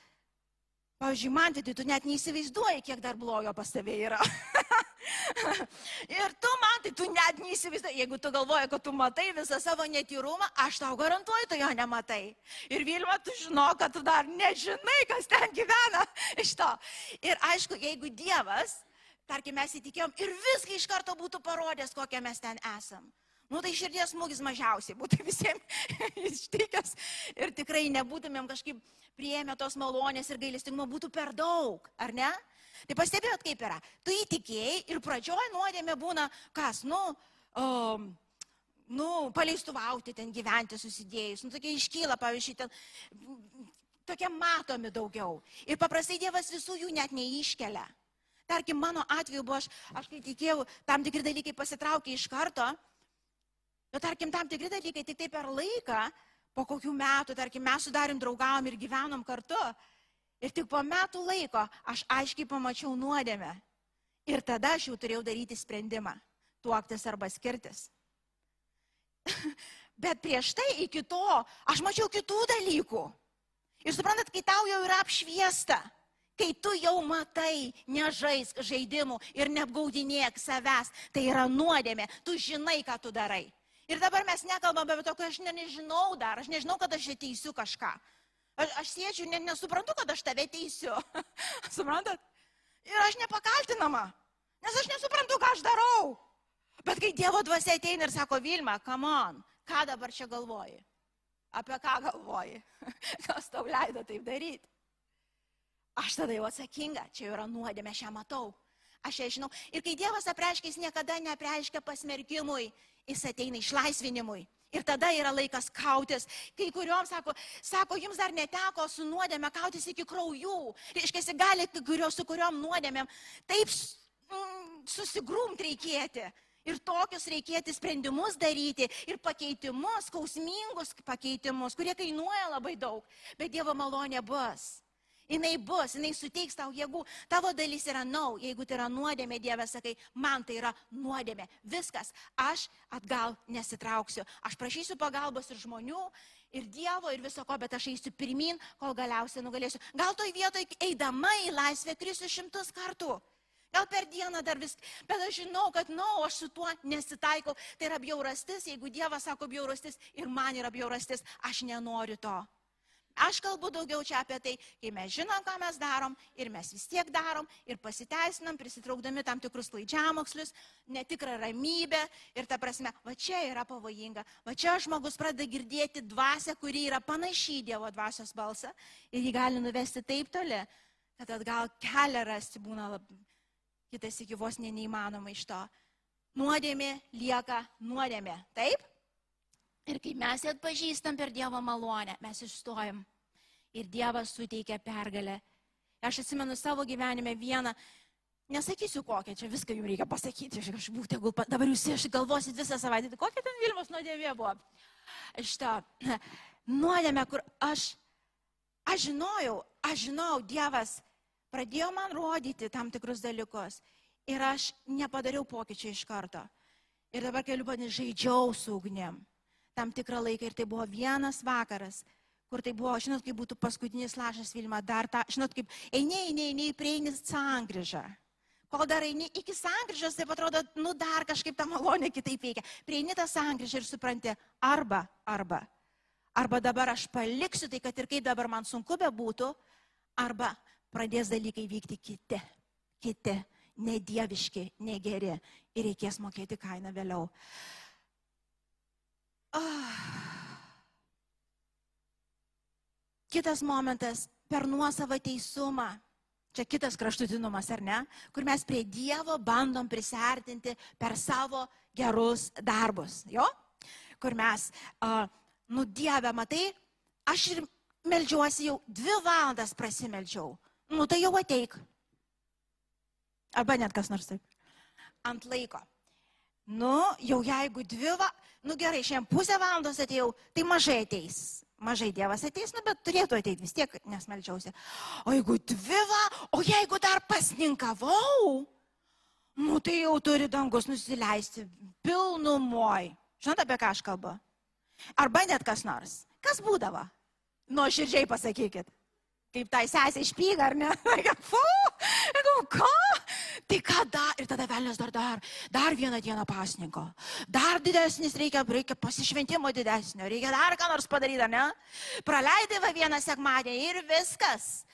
pavyzdžiui, man tai tu net neįsivaizduoji, kiek dar blogio pas tave yra. ir tu man tai tu net neįsivaizduoji, jeigu tu galvoji, kad tu matai visą savo netyrumą, aš tau garantuoju, tu jo nematai. Ir Vilma, tu žino, kad tu dar nežinai, kas ten gyvena iš to. Ir aišku, jeigu Dievas tarkim, mes įtikėjom ir viską iš karto būtų parodęs, kokie mes ten esam. Nu tai širdies smūgis mažiausiai būtų visiems ištikęs ir tikrai nebūtumėm kažkaip prieėmę tos malonės ir gailestingumo, būtų per daug, ar ne? Tai pastebėjot, kaip yra. Tu įtikėjai ir pradžioj nuodėmė būna kas, nu, um, nu, paleistuvauti ten gyventi susidėjus. Nu, tokie iškyla, pavyzdžiui, ten tokie matomi daugiau. Ir paprastai Dievas visų jų net neiškelia. Tarkim, mano atveju buvo, aš, aš kai tikėjau, tam tikri dalykai pasitraukė iš karto, bet tarkim, tam tikri dalykai tik tai per laiką, po kokių metų, tarkim, mes sudarim draugavom ir gyvenom kartu. Ir tik po metų laiko aš aiškiai pamačiau nuodėmę. Ir tada aš jau turėjau daryti sprendimą - tuoktis arba skirtis. Bet prieš tai iki to aš mačiau kitų dalykų. Ir suprantat, kai tau jau yra apšviesta, kai tu jau matai, nežaisk žaidimų ir neapgaudinėk savęs, tai yra nuodėmė, tu žinai, ką tu darai. Ir dabar mes nekalbame apie to, kad aš ne, nežinau dar, aš nežinau, kad aš teisiu kažką. Aš, aš sėdžiu, ne, nesuprantu, kad aš tave teisiu. Suprantat? Ir aš nepakaltinama, nes aš nesuprantu, ką aš darau. Bet kai Dievo dvasia ateina ir sako, Vilma, come on, ką dabar čia galvoji? Apie ką galvoji? Kas tau leido taip daryti? Aš tada jau atsakinga, čia yra nuodėmė, aš ją matau. Aš ją žinau. Ir kai Dievas apreiškia, jis niekada neapreiškia pasmerkimui, jis ateina išlaisvinimui. Ir tada yra laikas kautis. Kai kuriuom sako, sako, jums dar neteko su nuodėmė kautis iki kraujų. Reiškia, gali kurio, su kuriuom nuodėmėm taip mm, susigrūmt reikėti. Ir tokius reikėti sprendimus daryti ir pakeitimus, skausmingus pakeitimus, kurie kainuoja labai daug. Bet Dievo malonė bus. Jis bus, jis suteiks tau jėgų. Tavo dalis yra nau. Jeigu tai yra nuodėmė, Dieve, sakai, man tai yra nuodėmė. Viskas. Aš atgal nesitrauksiu. Aš prašysiu pagalbos ir žmonių, ir Dievo, ir viso ko, bet aš eisiu pirmin, kol galiausiai nugalėsiu. Gal toj vietoj eidama į laisvę krisiu šimtus kartų. Gal per dieną dar vis, bet aš žinau, kad, na, no, aš su tuo nesitaikau. Tai yra bjaurastis, jeigu Dievas sako bjaurastis ir man yra bjaurastis, aš nenoriu to. Aš kalbu daugiau čia apie tai, kai mes žinom, ką mes darom ir mes vis tiek darom ir pasiteisinam, prisitraukdami tam tikrus klaidžiamokslius, netikrą ramybę ir ta prasme, va čia yra pavojinga, va čia žmogus pradeda girdėti dvasę, kuri yra panašiai Dievo dvasios balsą ir jį gali nuvesti taip toli, kad atgal kelią rasti būna lab... kitas iki vos ne neįmanoma iš to. Nuodėmė lieka nuodėmė, taip? Ir kai mes ją atpažįstam per Dievo malonę, mes išstojam. Ir Dievas suteikia pergalę. Aš atsimenu savo gyvenime vieną, nesakysiu kokią, čia viską jums reikia pasakyti, aš kažkaip, tegul dabar jūs išgalvosit visą savaitę, tai kokia ten Vilmos nuodėmė buvo. Šitą nuodėmę, kur aš, aš žinojau, aš žinau, Dievas pradėjo man rodyti tam tikrus dalykus ir aš nepadariau pokyčių iš karto. Ir dabar keliu pat žaidžiau su ugnim tam tikrą laiką ir tai buvo vienas vakaras, kur tai buvo, žinot, kaip būtų paskutinis lašas Vilma, dar tą, žinot, kaip eini, eini, eini, prieini sankryžą. Kol dar eini iki sankryžos, tai atrodo, nu dar kažkaip tą malonę kitaip veikia. Prieini tą sankryžą ir supranti, arba, arba, arba dabar aš paliksiu tai, kad ir kaip dabar man sunku bebūtų, arba pradės dalykai vykti kiti, kiti, nedieviški, negeri ir reikės mokėti kainą vėliau. Oh. Kitas momentas - per nuosavą teisumą. Čia kitas kraštutinumas, ar ne? Kur mes prie Dievo bandom prisertinti per savo gerus darbus. Jo? Kur mes, uh, nu Dieve, matai, aš ir melžiuosi jau dvi valandas prasimeldžiau. Nu tai jau ateik. Arba net kas nors taip. Ant laiko. Nu, jau jeigu dvi, va, nu gerai, šiandien pusę valandos atėjau, tai mažai ateis. Mažai Dievas ateis, nu, bet turėtų ateiti vis tiek, nes melčiausi. O jeigu dvi, va, o jeigu dar pasninkavau, nu tai jau turi dangus nusileisti pilnumoj. Žinote, apie ką aš kalbu? Arba net kas nors. Kas būdavo? Nuoširdžiai pasakykit. Kaip tai sesė išpyga, ar ne? Fu, ką? Tai ką dar? Ir tada velnės dar, dar, dar vieną dieną pasninko. Dar didesnis reikia, reikia pasišventimo didesnio, reikia dar ką nors padaryti, ne? Praleidai va vieną sekmadienį ir viskas.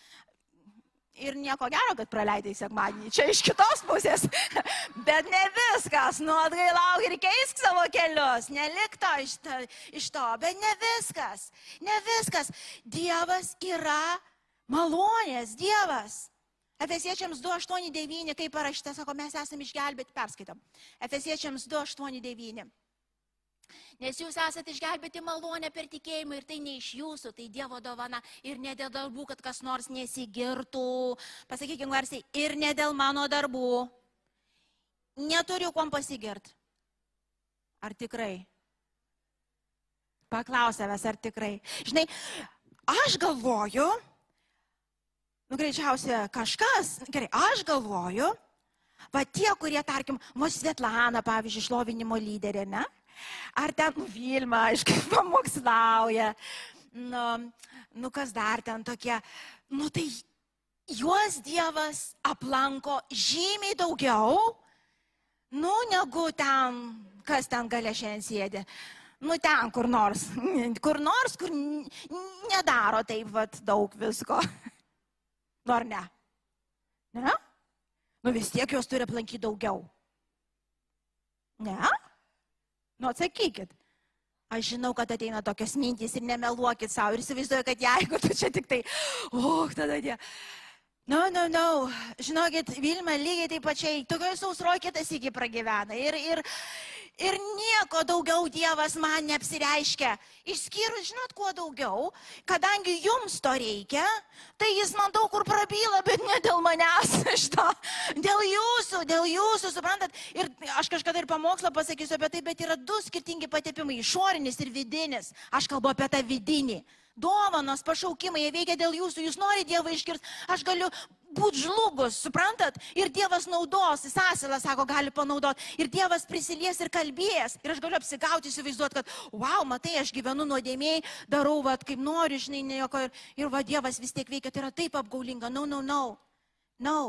Ir nieko gero, kad praleidai sekmadienį. Čia iš kitos pusės. Bet ne viskas. Nu, atgailauk ir keisk savo kelius. Nelik to iš, to iš to. Bet ne viskas. Ne viskas. Dievas yra malonės. Dievas. Efesiečiams 289, kaip parašyta, sako, mes esame išgelbėti, perskaitom. Efesiečiams 289. Nes jūs esate išgelbėti malonę per tikėjimą ir tai ne iš jūsų, tai Dievo dovana ir ne dėl darbų, kad kas nors nesigirtų. Pasakykime garsiai, ir ne dėl mano darbų. Neturiu kuom pasigirti. Ar tikrai? Paklausavęs, ar tikrai. Žinai, aš galvoju, nu greičiausia kažkas, gerai, aš galvoju, va tie, kurie, tarkim, mūsų Svetlana, pavyzdžiui, šlovinimo lyderė, ne? Ar ten Vilma, aišku, pamokslauja. Nu, nu, kas dar ten tokie. Nu, tai juos Dievas aplanko žymiai daugiau, nu, negu ten, kas ten galia šiandien sėdė. Nu, ten kur nors. Kur nors, kur nedaro taip vat, daug visko. Nor ne? Ne? Nu vis tiek jos turi aplankyti daugiau. Ne? Nu atsakykit. Aš žinau, kad ateina tokios mintys ir nemeluokit savo ir įsivaizduoju, kad jeigu tu čia tik tai, oh, tada tie. No, no, no. Žinokit, Vilma lygiai taip pačiai, tokioje sausroje kitas iki pragyvena. Ir, ir, Ir nieko daugiau Dievas man neapsireiškia. Išskyrus, žinot, kuo daugiau, kadangi jums to reikia, tai jis man daug kur prabyla, bet ne dėl manęs šito. Dėl jūsų, dėl jūsų, suprantat. Ir aš kažkada ir pamokslą pasakysiu apie tai, bet yra du skirtingi patepimai - išorinis ir vidinis. Aš kalbu apie tą vidinį. Dovanos, pašaukimai, jie veikia dėl jūsų, jūs norite Dievą išgirsti, aš galiu būti žlugus, suprantat? Ir Dievas naudos, jis asilą, sako, gali panaudoti. Ir Dievas prisilies ir kalbės. Ir aš galiu apsigauti, įsivaizduoti, kad, wow, matai, aš gyvenu nuodėmiai, darau, va, kaip noriu, žinai, nieko. Ir, ir va, Dievas vis tiek veikia, tai yra taip apgaulinga. No, no, no. No.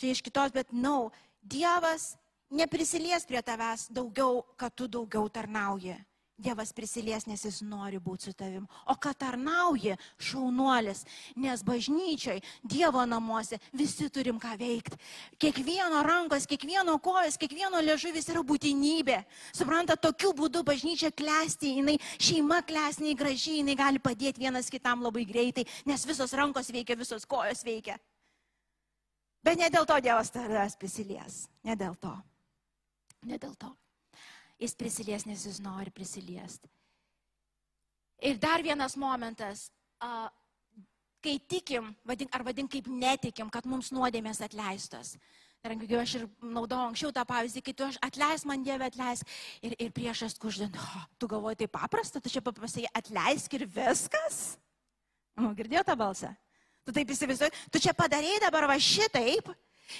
Čia iš kitos, bet no. Dievas neprisilies prie tavęs daugiau, kad tu daugiau tarnauji. Dievas prisilies, nes jis nori būti su tavim. O kad tarnauji, šaunuolis, nes bažnyčiai, Dievo namuose visi turim ką veikti. Kiekvieno rankos, kiekvieno kojas, kiekvieno liežuvis yra būtinybė. Supranta, tokiu būdu bažnyčia klesti, jinai šeima klesti, jinai gražiai, jinai gali padėti vienas kitam labai greitai, nes visos rankos veikia, visos kojos veikia. Bet ne dėl to Dievas tavęs prisilies. Ne dėl to. Ne dėl to jis prisilies, nes jis nori prisiliesti. Ir dar vienas momentas, kai tikim, vadink, ar vadink kaip netikim, kad mums nuodėmės atleistos. Ir aš ir naudojau anksčiau tą pavyzdį, kai tu atleis man Dievę, atleis. Ir, ir priešas kuždant, oh, tu galvoji tai paprasta, tu čia paprastai atleisk ir viskas. Nu, girdėjau tą balsą? Tu taip įsivaizduoji, tu čia padarėjai dabar va šitaip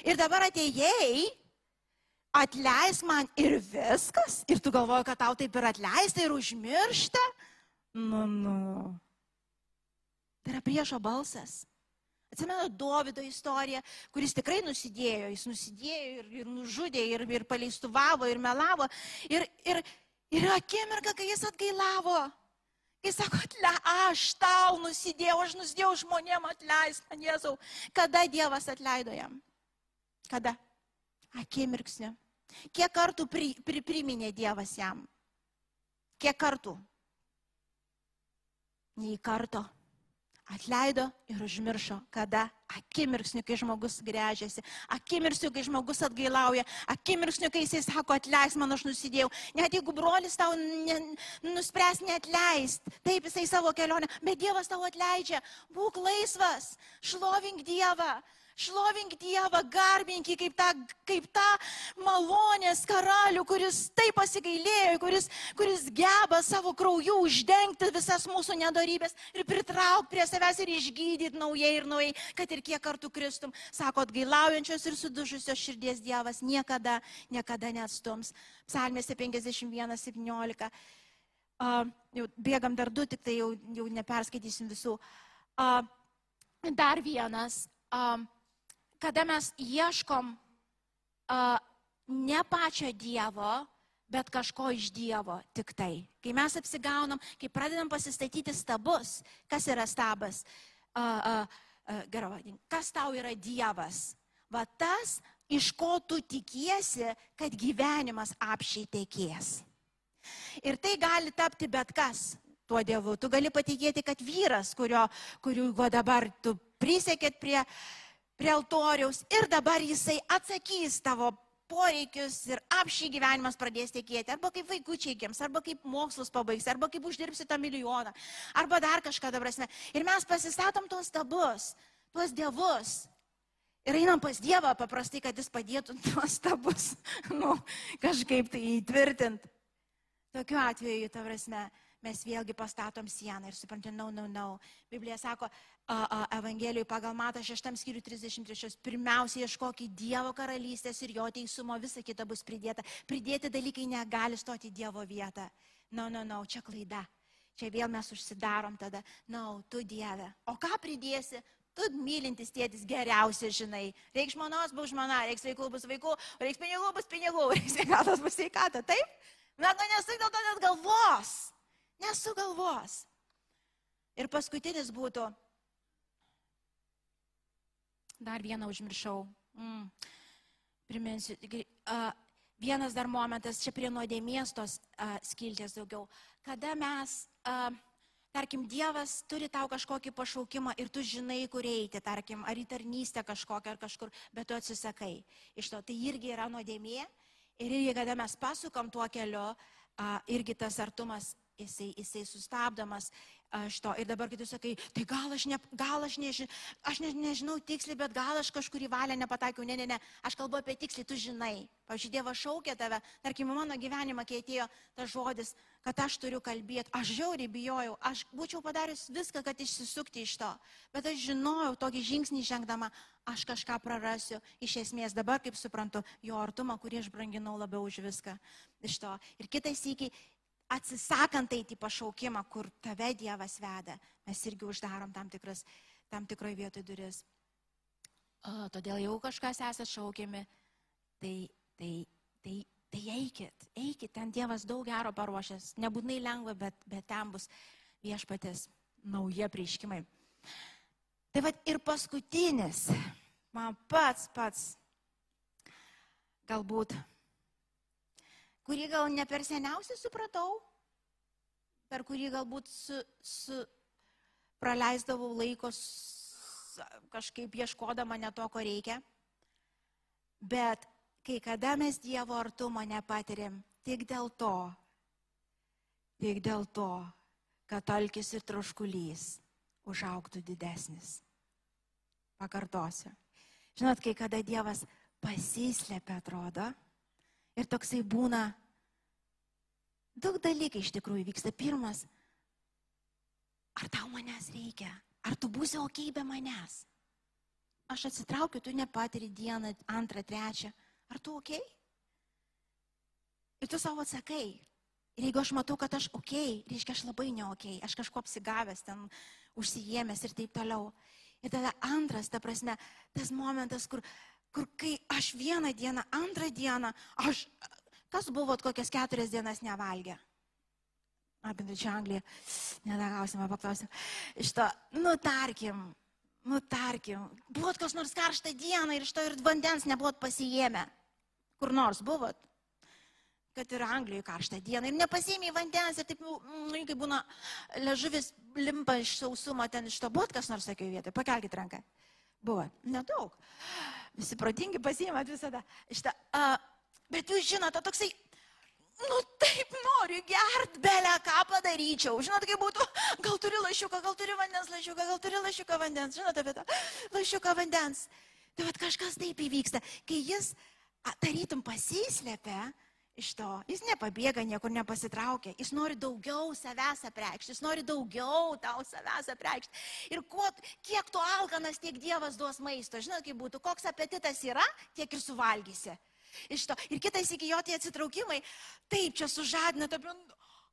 ir dabar atėjai atleis man ir viskas, ir tu galvoji, kad tau taip ir atleista ir užmiršta. Nu, nu. Tai yra priešo balsas. Atsimenu Davido istoriją, kuris tikrai nusidėjo, jis nusidėjo ir, ir nužudė, ir, ir paleistuvavo, ir melavo. Ir, ir, ir akimirka, kai jis atgailavo, kai sako, atle, aš tau nusidėjau, aš nusidėjau žmonėm atleist man Jėzau. Kada Dievas atleido jam? Kada? Akimirksniu. Kiek kartų pri, pri, priminė Dievas jam? Kiek kartų? Nei karto. Atleido ir užmiršo, kada akimirksniu, kai žmogus grežiasi, akimirksniu, kai žmogus atgailauja, akimirksniu, kai jisai sako, atleis man, aš nusidėjau. Net jeigu brolis tau ne, nuspręs neatleist, taip jisai savo kelionę, bet Dievas tau atleidžia, būk laisvas, šlovink Dievą, Šlovink Dievą, garbink jį kaip tą, kaip tą malonės karalių, kuris taip pasigailėjo, kuris, kuris geba savo krauju uždengti visas mūsų nedarybės ir pritraukti prie savęs ir išgydyti naujai ir naujai, kad ir kiek kartų kristum. Sako, atgailaujančios ir sudužusios širdies Dievas niekada, niekada neatstums. Psalmėse 51-17. Uh, jau bėgam dar du, tik tai jau, jau neperskaitysim visų. Uh, dar vienas. Uh, kada mes ieškom uh, ne pačio Dievo, bet kažko iš Dievo tik tai. Kai mes apsigaunam, kai pradedam pasistatyti stabus, kas yra stabas? Uh, uh, uh, gerai vadink, kas tau yra Dievas? Va tas, iš ko tu tikiesi, kad gyvenimas apšiai tekės. Ir tai gali tapti bet kas tuo Dievu. Tu gali patikėti, kad vyras, kurio, kuriuo dabar tu prisiekėt prie, prie altoriaus ir dabar jisai atsakys tavo poreikius ir apšį gyvenimas pradės tekėti. Arba kaip vaikučiai gims, arba kaip mokslus pabaigs, arba kaip uždirbsi tą milijoną, arba dar kažką dabar. Ir mes pasistatom tuos stabus, tuos dievus. Ir einam pas Dievą paprastai, kad jis padėtų tuos stabus, nu, kažkaip tai įtvirtinti. Tokiu atveju, ta prasme, mes vėlgi pastatom sieną ir suprantam, na, no, na, no, na. No. Biblija sako, Evangelijoje pagal Matą 6 skyrių 33. Pirmiausia, ieškokit Dievo karalystės ir jo teisumo, visa kita bus pridėta. Pridėti dalykai negali stoti Dievo vietą. Na, no, na, no, na, no, čia klaida. Čia vėl mes užsidarom tada. Na, no, tu Dieve. O ką pridėsi? Tu mylintis tėtis geriausiai žinai. Reiks žmonos, bus žmona, reiks vaikų, bus vaikų, reiks pinigų, bus pinigų, reiks sveikatos, bus sveikata. Taip? Na, nu nesuk dėl to net galvos. Nesuk galvos. Ir paskutinis būtų, dar vieną užmiršau. Mm. Priminsiu, uh, vienas dar momentas, čia prie nuodėmės tos uh, skilties daugiau. Kada mes, uh, tarkim, Dievas turi tau kažkokį pašaukimą ir tu žinai, kur eiti, tarkim, ar į tarnystę kažkokią ar kažkur, bet tu atsisakai iš to. Tai irgi yra nuodėmė. Ir irgi, kada mes pasukam tuo keliu, uh, irgi tas artumas, jisai, jisai sustabdomas aš to. Ir dabar, kai tu sakai, tai gal aš, ne, gal aš, neži, aš ne, nežinau tiksliai, bet gal aš kažkurį valią nepataikiau. Ne, ne, ne, aš kalbu apie tiksliai, tu žinai. Pavyzdžiui, Dievas šaukė tave, tarkim, mano gyvenimą, kai atėjo tas žodis, kad aš turiu kalbėti. Aš žiauriai bijojau, aš būčiau padarius viską, kad išsisukti iš to. Bet aš žinojau tokį žingsnį žengdama, aš kažką prarasiu. Iš esmės dabar, kaip suprantu, jo artumą, kurį aš branginau labiau už viską iš to. Ir kitais įkiai atsisakant eiti pašaukimą, kur tave Dievas veda, mes irgi uždarom tam, tikras, tam tikroje vietoje duris. O, todėl jau kažkas esate šaukiami, tai, tai, tai, tai eikit, eikit, ten Dievas daug gero paruošęs, nebūtinai lengva, bet, bet ten bus viešpatės nauji prieškimai. Tai vad ir paskutinis, man pats pats, galbūt kurį gal ne per seniausiai supratau, per kurį galbūt su, su praleisdavau laiko kažkaip ieškodama ne to, ko reikia. Bet kai kada mes Dievo artumo nepatiriam tik dėl to, tik dėl to, kad alkis ir troškulys užauktų didesnis. Pakartosiu. Žinot, kai kada Dievas pasislėpia, atrodo, Ir toksai būna, daug dalykai iš tikrųjų vyksta. Pirmas, ar tau manęs reikia? Ar tu būsi ok be manęs? Aš atsitraukiu, tu nepatiri dieną, antrą, trečią. Ar tu ok? Ir tu savo atsakai. Ir jeigu aš matau, kad aš ok, reiškia aš labai ne ok, aš kažko apsigavęs, ten užsijėmęs ir taip toliau. Ir tada antras, ta prasme, tas momentas, kur kur kai aš vieną dieną, antrą dieną, aš, kas buvot kokias keturias dienas nevalgę? Apie čia Angliją, nedagausime, paklausim. Iš to, nu tarkim, nu tarkim, buvot kas nors karštą dieną ir iš to ir vandens nebuvot pasijėmę. Kur nors buvot? kad ir Anglijoje karštą dieną ir nepasėmė vandens ir taip, nu, kai būna ležuvis limpa iš sausumo, ten iš to buvot kas nors tokioje vietoje, pakelkite ranką. Buvo, nedaug. Visi protingi pasiimat visada. Šitą, a, bet jūs žinote, toksai, nu taip noriu gert, belę ką padaryčiau. Žinot, kaip būtų, gal turi lašiuką, gal turi vandens lašiuką, gal turi lašiuką vandens. Žinote apie tą lašiuką vandens. Tai vad kažkas taip įvyksta. Kai jis tarytum pasislėpia, iš to. Jis nepabėga, niekur nepasitraukia. Jis nori daugiau savęs apreikšti. Jis nori daugiau tau savęs apreikšti. Ir kuo, kiek tu alkanas, tiek Dievas duos maisto. Žinot, kaip būtų, koks apetitas yra, tiek ir suvalgysi. Iš to. Ir kitais iki jo tie atsitraukimai, taip čia sužadina, taip,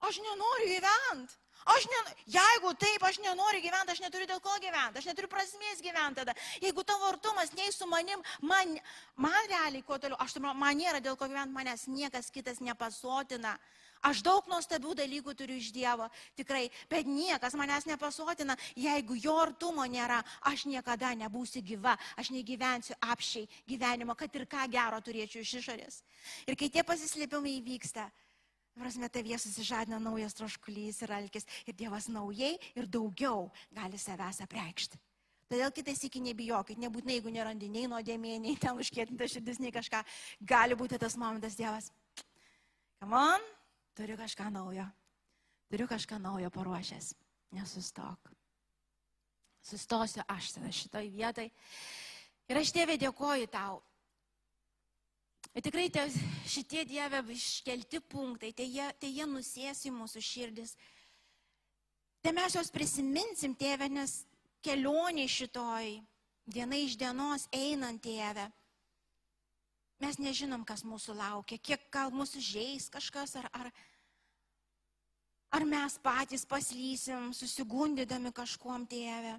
aš nenoriu gyventi. Aš ne, jeigu taip, aš nenoriu gyventi, aš neturiu dėl ko gyventi, aš neturiu prasmės gyventi tada. Jeigu tavo artumas nei su manim, man, man realiai, kuo toliau, aš man nėra dėl ko gyventi, manęs niekas kitas nepasotina. Aš daug nuostabių dalykų turiu iš Dievo, tikrai, bet niekas manęs nepasotina, jeigu jo artumo nėra, aš niekada nebūsiu gyva, aš negyvensiu apšiai gyvenimo, kad ir ką gero turėčiau iš išorės. Ir kai tie pasislėpimai įvyksta, Prasme, tavyje susižadina naujas troškulys ir alkis ir Dievas naujai ir daugiau gali savęs apreikšti. Todėl kitais iki nebijokit, nebūtinai, jeigu nerandi nei nuodėmė, nei ten užkėtinta širdis, nei kažką, gali būti tas momentas Dievas. Come on, turiu kažką naujo. Turiu kažką naujo paruošęs. Nesustok. Sustosiu aš tada šitoj vietoj. Ir aš tėvė dėkoju tau Ir tikrai tie, šitie Dieve iškelti punktai, tai jie, tai jie nusės į mūsų širdis. Tai mes juos prisiminsim, tėve, nes kelionė šitoj, diena iš dienos einant, tėve. Mes nežinom, kas mūsų laukia, kiek gal mūsų žais kažkas, ar, ar, ar mes patys paslysim, susigundydami kažkuom, tėve.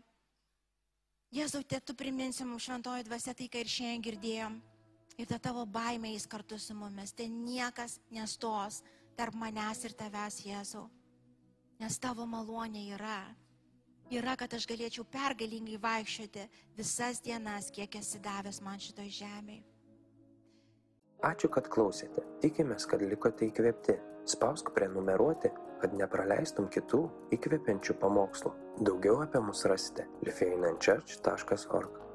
Jėzau, te tu priminsim šventoji dvasia tai, ką ir šiandien girdėjom ir ta tavo baimė eis kartu su mumis. Tai niekas nestos tarp manęs ir tavęs, Jėzau. Nes tavo malonė yra. Yra, kad aš galėčiau pergalingai vaikščioti visas dienas, kiek esi davęs man šitoj žemėje. Ačiū, kad klausėte. Tikimės, kad likote įkvėpti. Spausk prenumeruoti, kad nepraleistum kitų įkvepiančių pamokslų. Daugiau apie mus rasite lifeinanchurch.org